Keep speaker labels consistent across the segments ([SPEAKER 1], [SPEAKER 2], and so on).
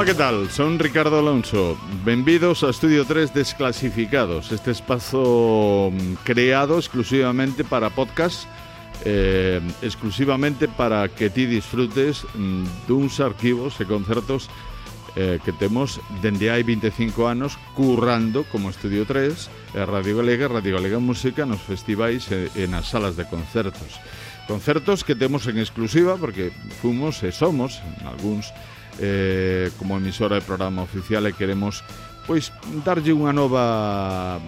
[SPEAKER 1] Ola, que tal? Son Ricardo Alonso Benvidos a Estudio 3 Desclasificados Este espazo mm, creado exclusivamente para podcast eh, Exclusivamente para que ti disfrutes mm, duns arquivos e concertos eh, que temos dende hai 25 anos currando como Estudio 3 e Radio Galega, Radio Galega Música nos festivais e, e nas salas de concertos Concertos que temos en exclusiva porque fomos e somos, en algúns, eh, como emisora e programa oficial e queremos pois darlle unha nova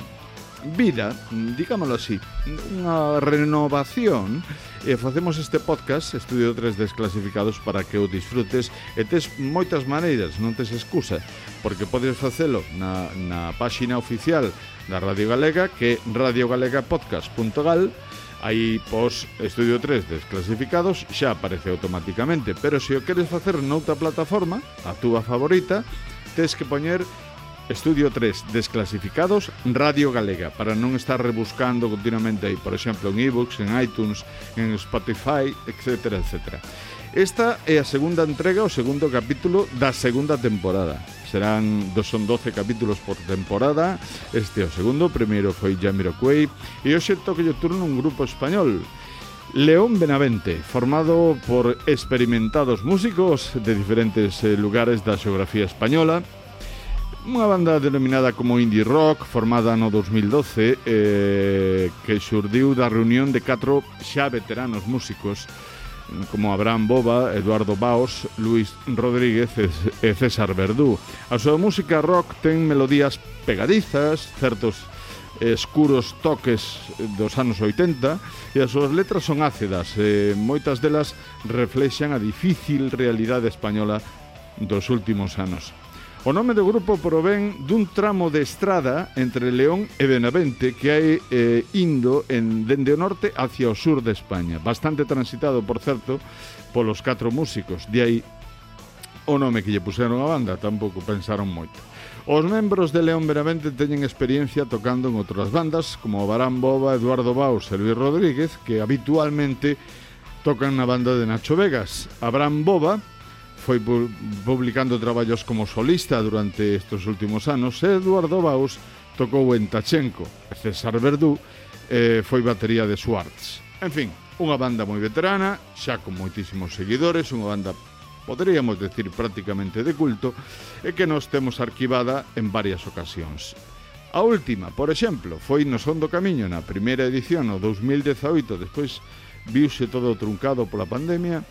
[SPEAKER 1] vida, digámoslo así, unha renovación. E facemos este podcast Estudio 3 Desclasificados para que o disfrutes e tes moitas maneiras, non tes excusa porque podes facelo na, na páxina oficial da Radio Galega que é radiogalegapodcast.gal Aí, pos, Estudio 3 desclasificados xa aparece automáticamente, pero se o queres facer noutra plataforma, a túa favorita, tes que poñer Estudio 3 desclasificados Radio Galega para non estar rebuscando continuamente aí, por exemplo, en ebooks, en iTunes, en Spotify, etc, etc. Esta é a segunda entrega, o segundo capítulo da segunda temporada serán dos son 12 capítulos por temporada. Este o segundo, primeiro foi Jamiroquai e o xerto que yo turno un grupo español. León Benavente, formado por experimentados músicos de diferentes eh, lugares da xeografía española, Unha banda denominada como Indie Rock, formada no 2012, eh, que xurdiu da reunión de catro xa veteranos músicos como Abraham Boba, Eduardo Baos, Luis Rodríguez e César Verdú. A súa música rock ten melodías pegadizas, certos escuros toques dos anos 80 e as súas letras son ácidas e moitas delas reflexan a difícil realidade española dos últimos anos. O nome do grupo provén dun tramo de estrada entre León e Benavente que hai eh, indo en, dende o norte hacia o sur de España, bastante transitado, por certo, polos catro músicos. De aí o nome que lle puseron a banda, tampouco pensaron moito. Os membros de León Benavente teñen experiencia tocando en outras bandas como Barán Boba, Eduardo Baus e Luis Rodríguez, que habitualmente tocan na banda de Nacho Vegas. Abraham Boba foi publicando traballos como solista durante estes últimos anos e Eduardo Baus tocou en Tachenko e César Verdú eh, foi batería de Swartz. En fin, unha banda moi veterana, xa con moitísimos seguidores, unha banda poderíamos decir prácticamente de culto, e que nos temos arquivada en varias ocasións. A última, por exemplo, foi no Son do Camiño na primeira edición no 2018, despois viuse todo truncado pola pandemia,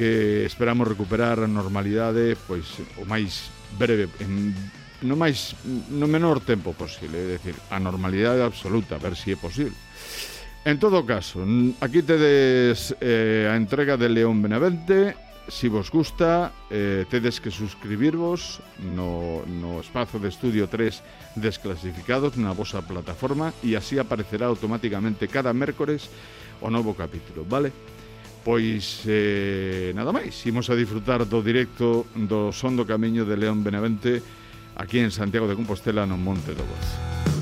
[SPEAKER 1] que esperamos recuperar a normalidade pois o máis breve en no máis no menor tempo posible, é dicir, a normalidade absoluta, a ver se si é posible. En todo caso, aquí tedes eh, a entrega de León Benavente, si vos gusta, eh, tedes que suscribirvos no, no espazo de Estudio 3 desclasificados na vosa plataforma e así aparecerá automáticamente cada mércores o novo capítulo, vale? Pois eh, nada máis, imos a disfrutar do directo do Son do Camiño de León Benavente aquí en Santiago de Compostela no Monte do Gozo.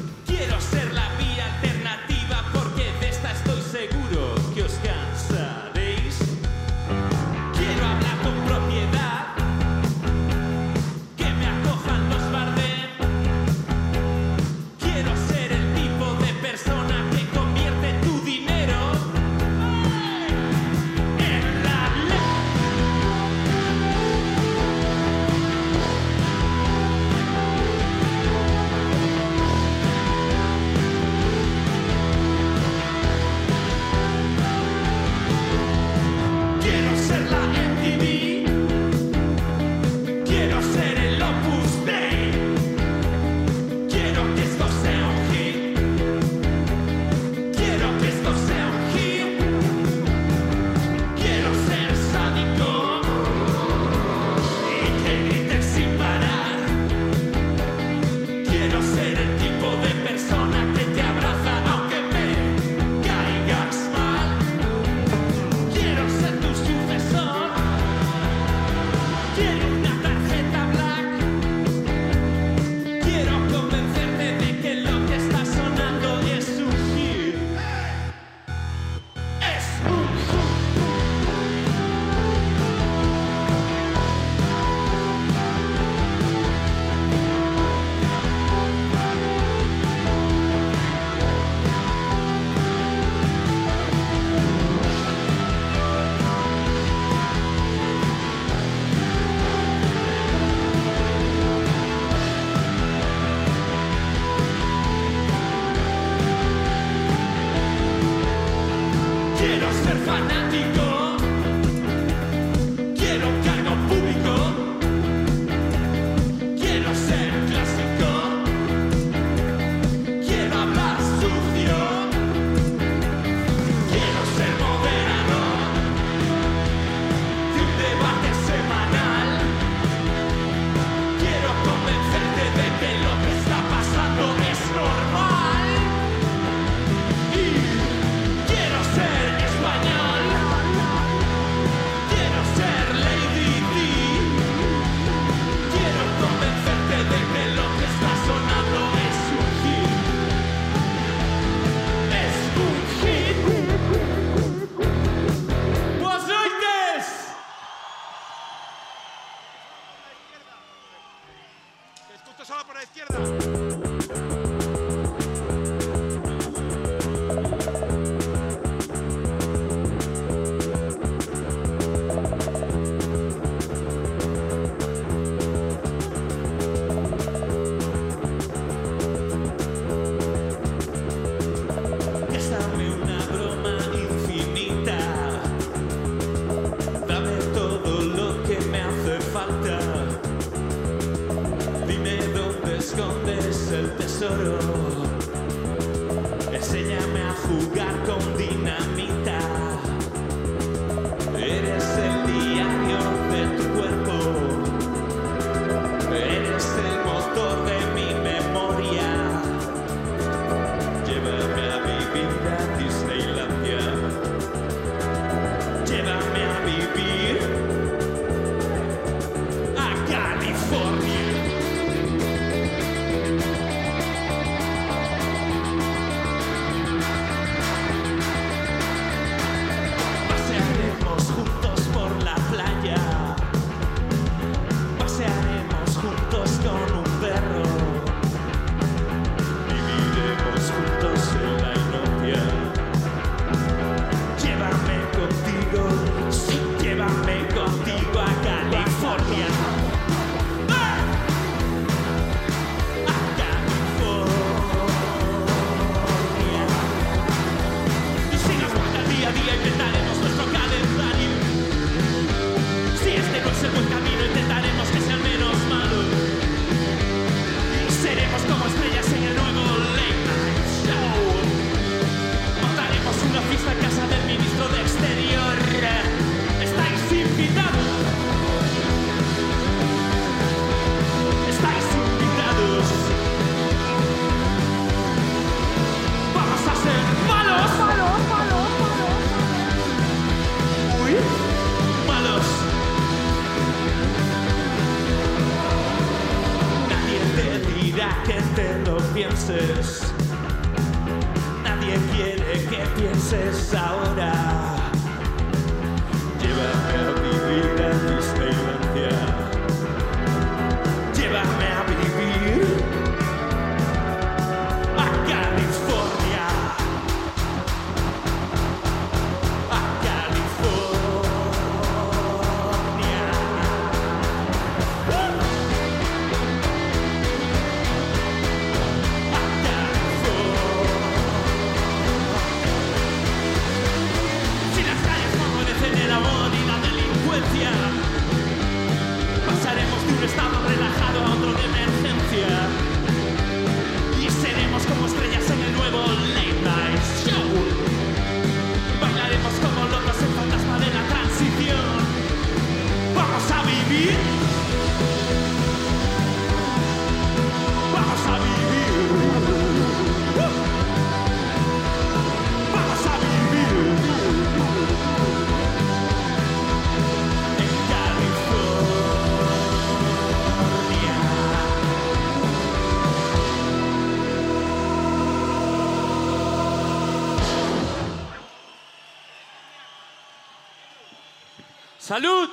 [SPEAKER 2] Salud.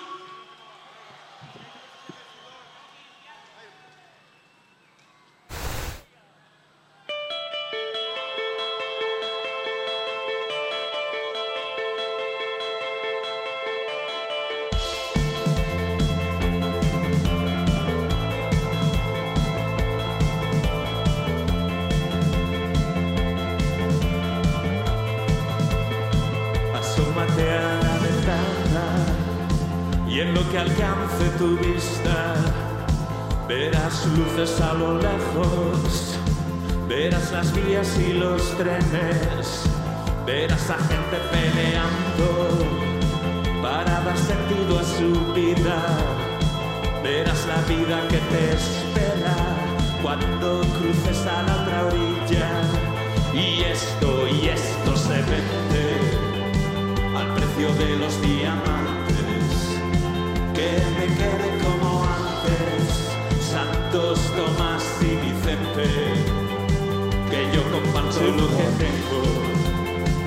[SPEAKER 2] En lo que alcance tu vista. Verás luces a lo lejos, verás las vías y los trenes, verás a gente peleando para dar sentido a su vida, verás la vida que te espera cuando cruces a la otra orilla. Y esto y esto se vende al precio de los diamantes que me quede como antes Santos, Tomás y Vicente que yo comparto lo que tengo.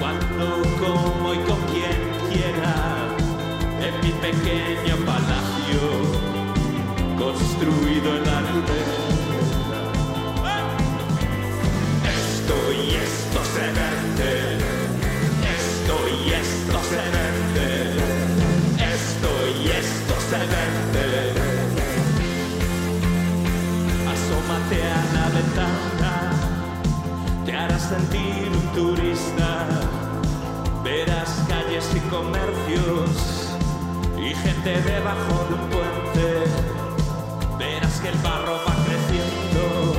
[SPEAKER 2] Cuando como y con quien quiera en mi pequeño palacio construido en la ribera esto y esto se vende gente debajo de un puente. Verás que el barro va creciendo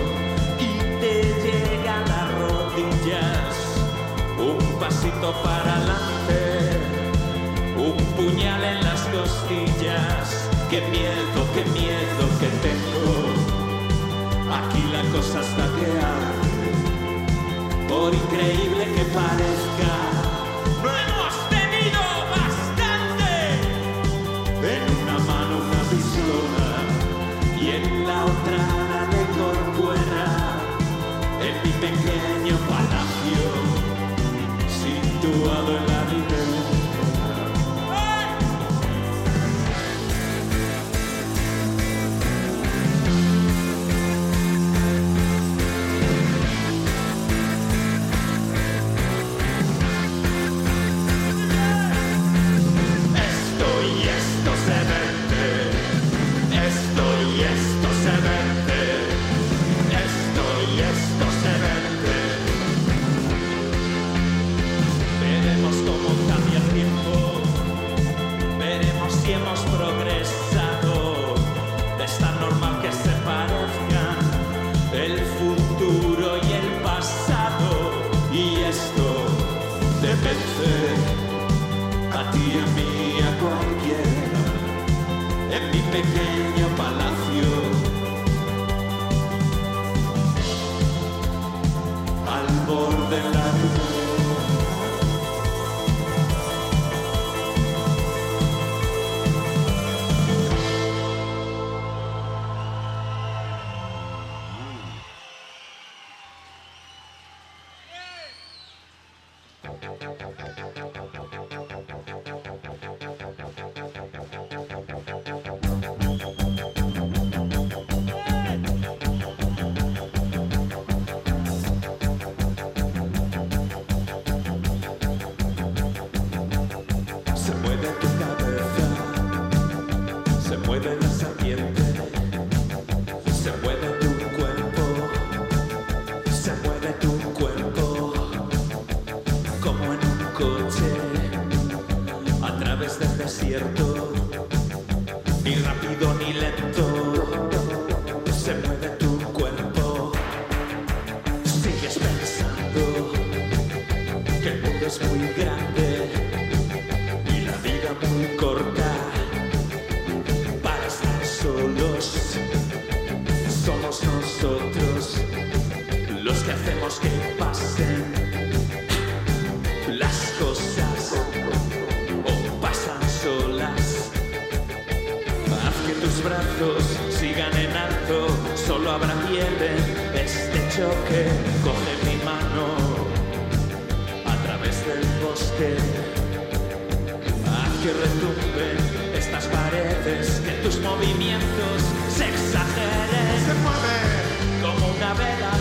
[SPEAKER 2] y te llega a las rodillas. Un pasito para adelante un puñal en las costillas. Qué miedo, qué miedo que tengo. Aquí la cosa está arde por increíble que parezca begin. Que retumben estas paredes, que tus movimientos se exageren. Se mueve como una vela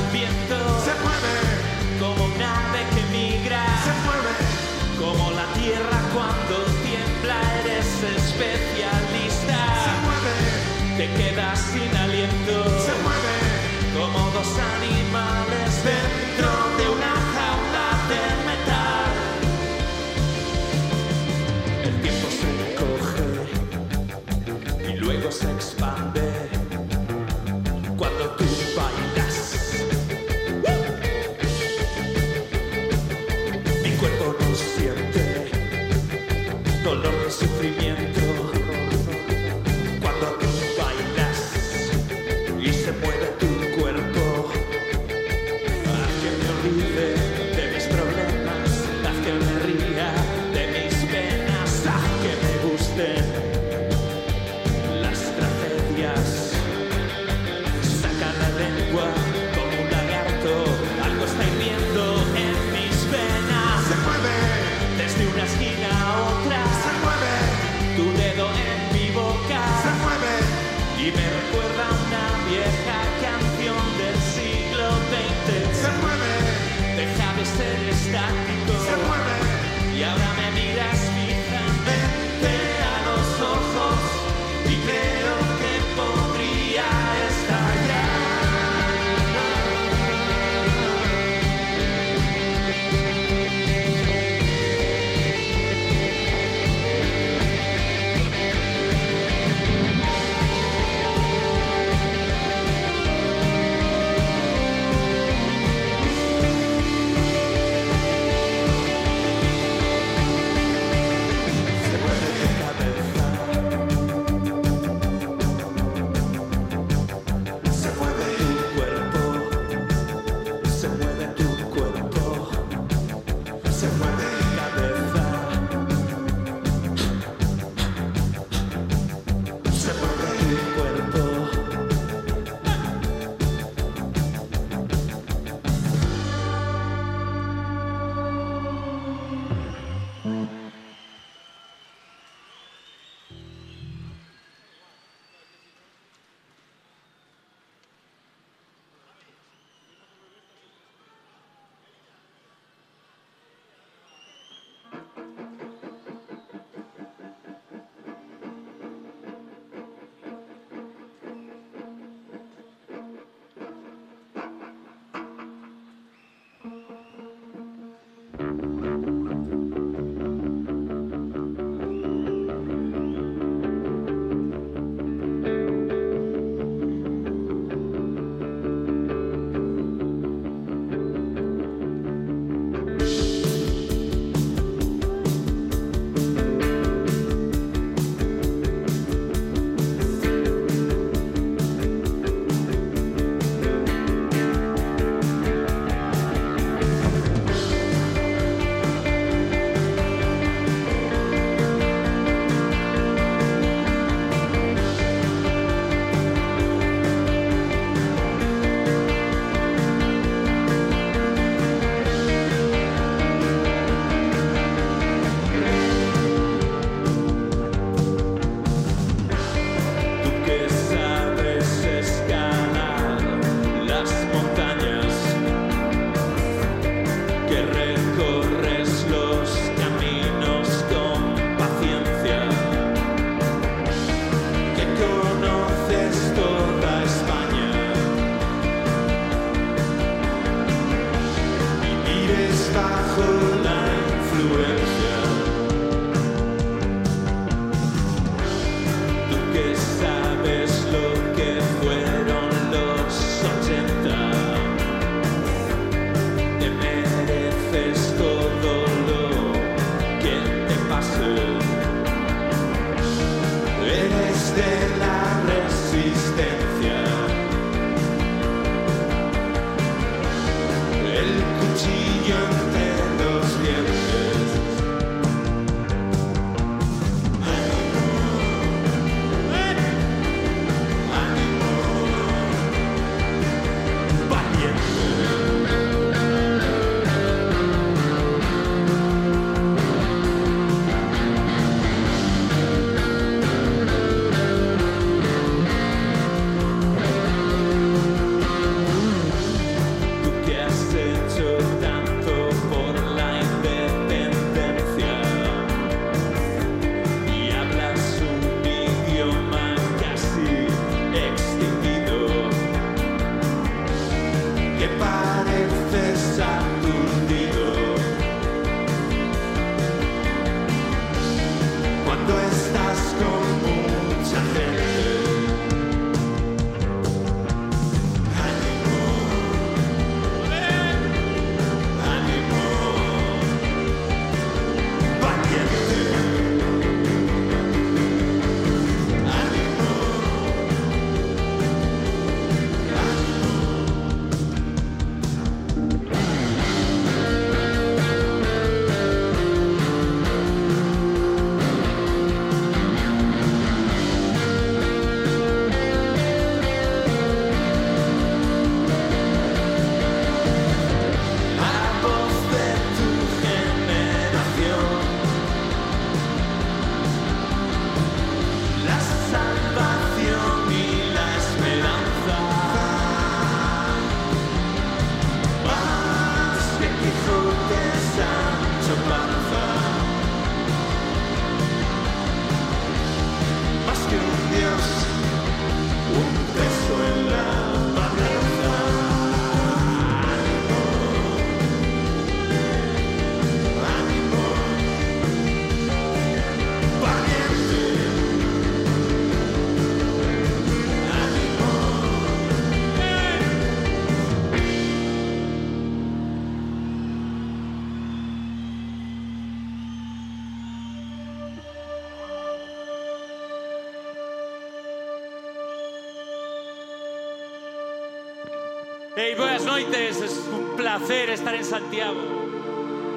[SPEAKER 2] Hey, buenas noites, es un placer estar en Santiago.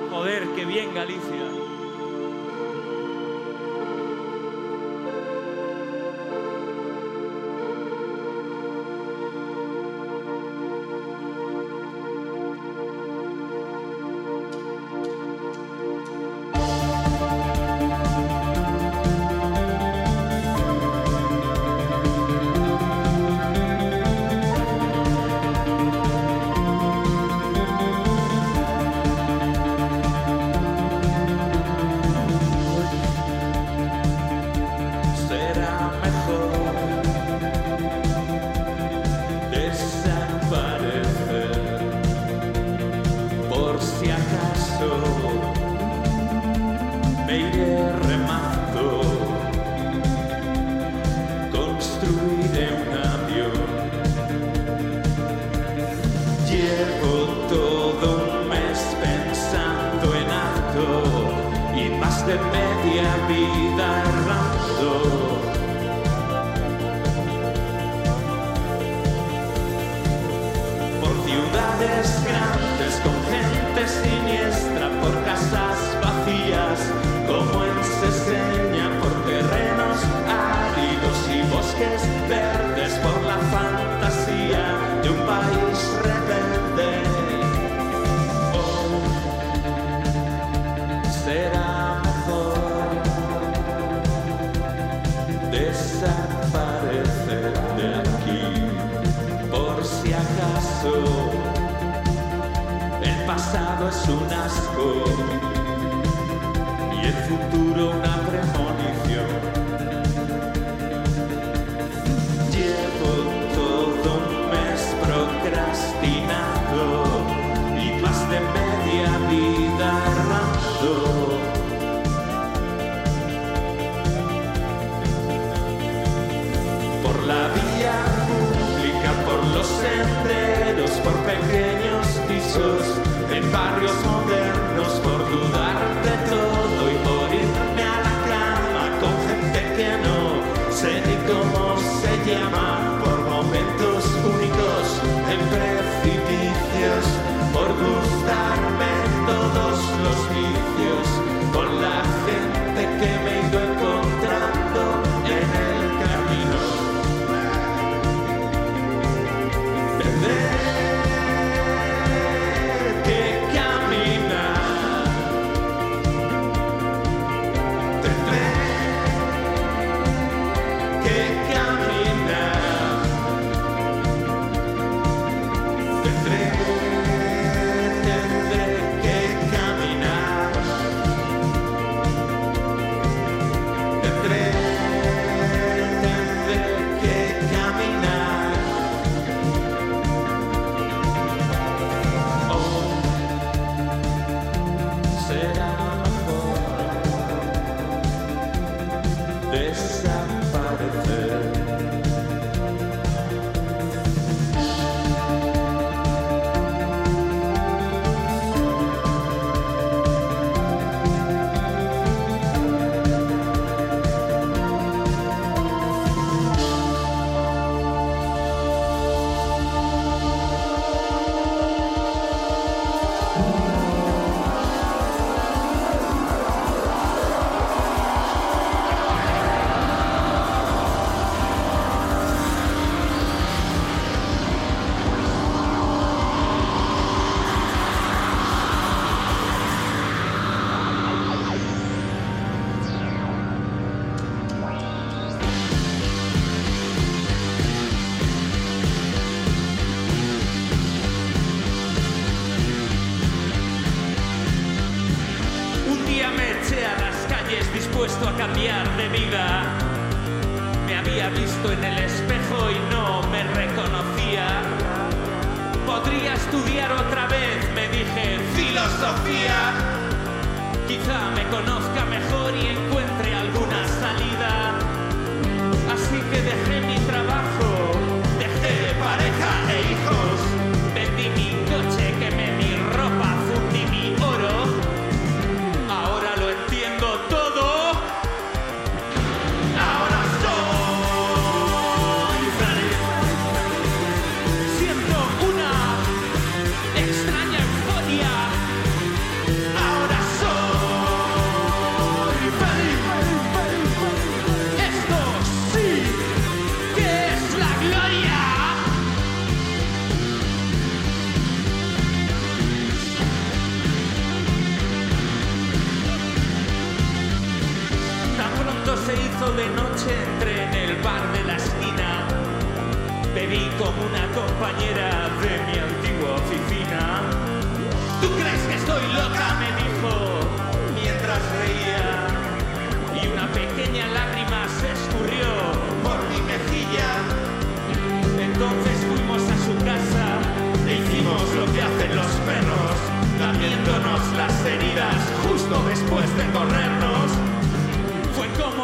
[SPEAKER 2] Joder, qué bien Galicia. y el futuro una premonición. Llevo todo un mes procrastinando y más de media vida errando. Por la vía pública, por los senderos, por pequeños pisos, en barrios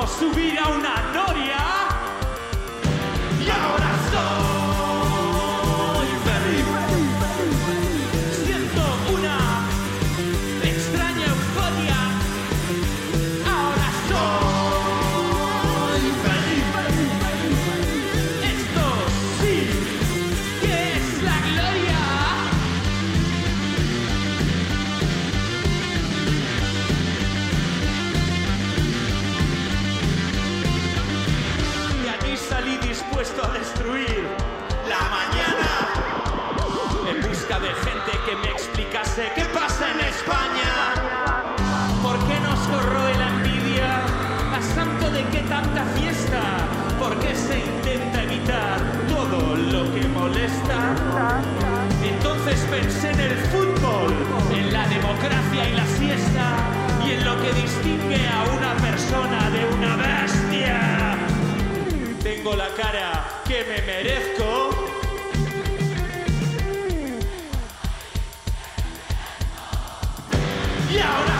[SPEAKER 2] subir a una noria. en el fútbol, en la democracia y la siesta, y en lo que distingue a una persona de una bestia. Tengo la cara que me merezco. Y ahora.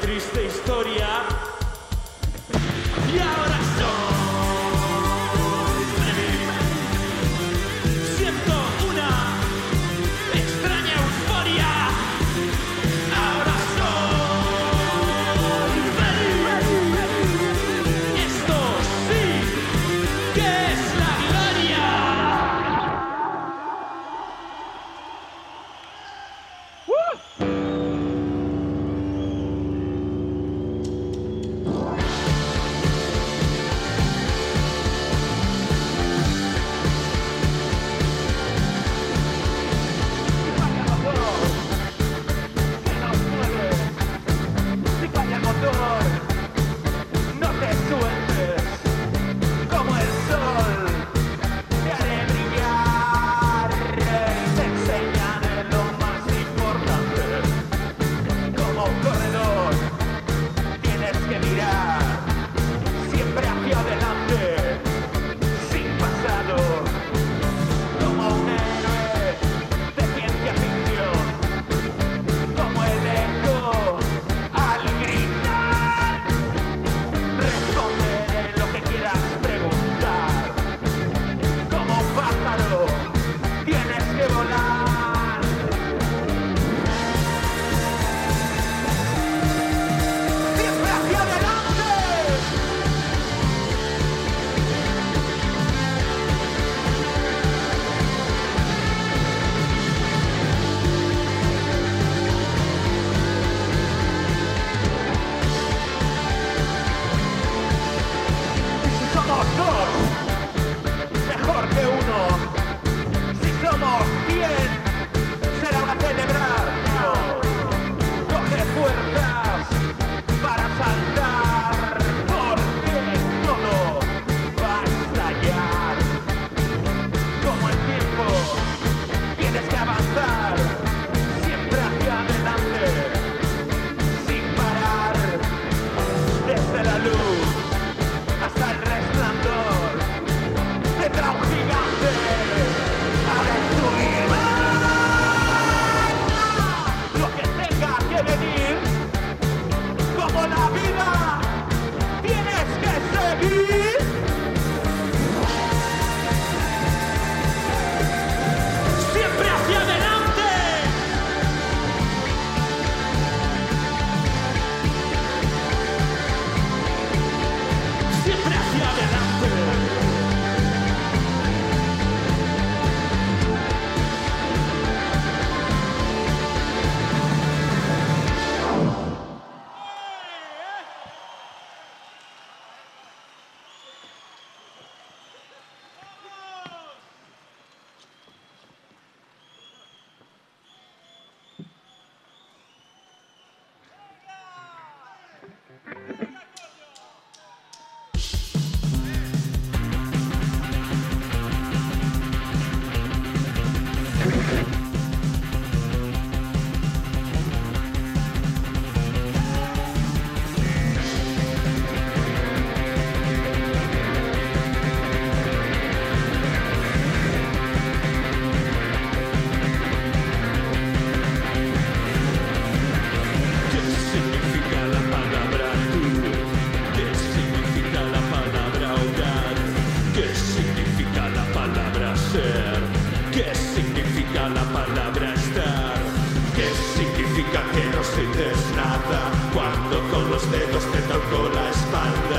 [SPEAKER 2] triste historia. Sunday.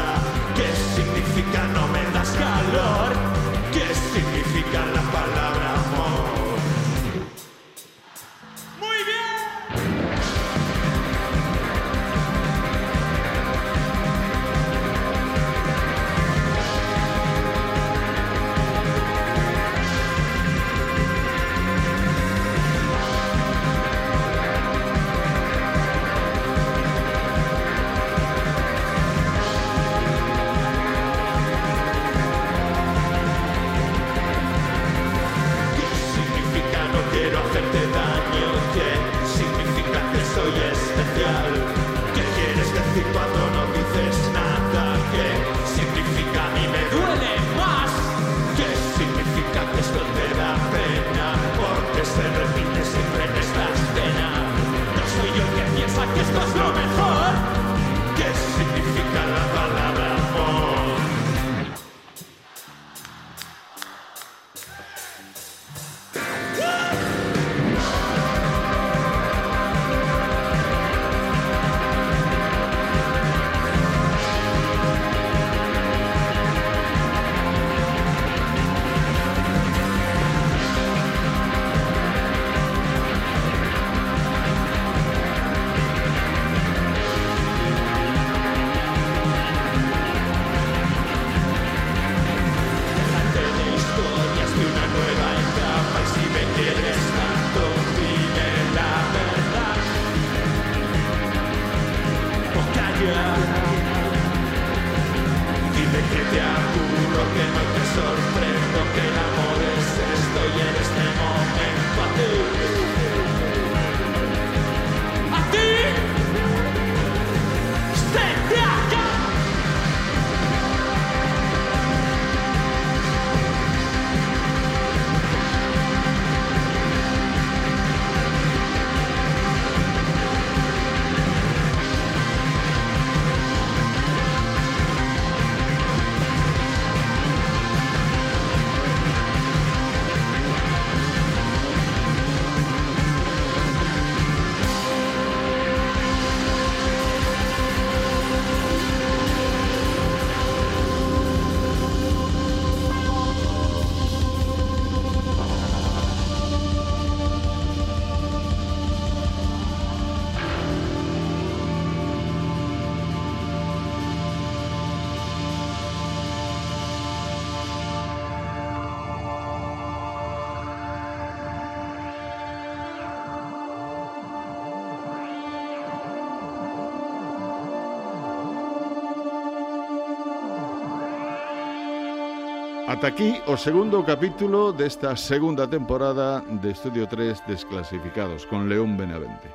[SPEAKER 1] Ata aquí o segundo capítulo desta segunda temporada de Estudio 3 Desclasificados con León Benavente.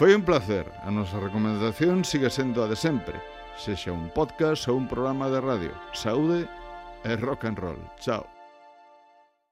[SPEAKER 1] Foi un placer. A nosa recomendación sigue sendo a de sempre. Sexa un podcast ou un programa de radio. Saúde e rock and roll. Chao.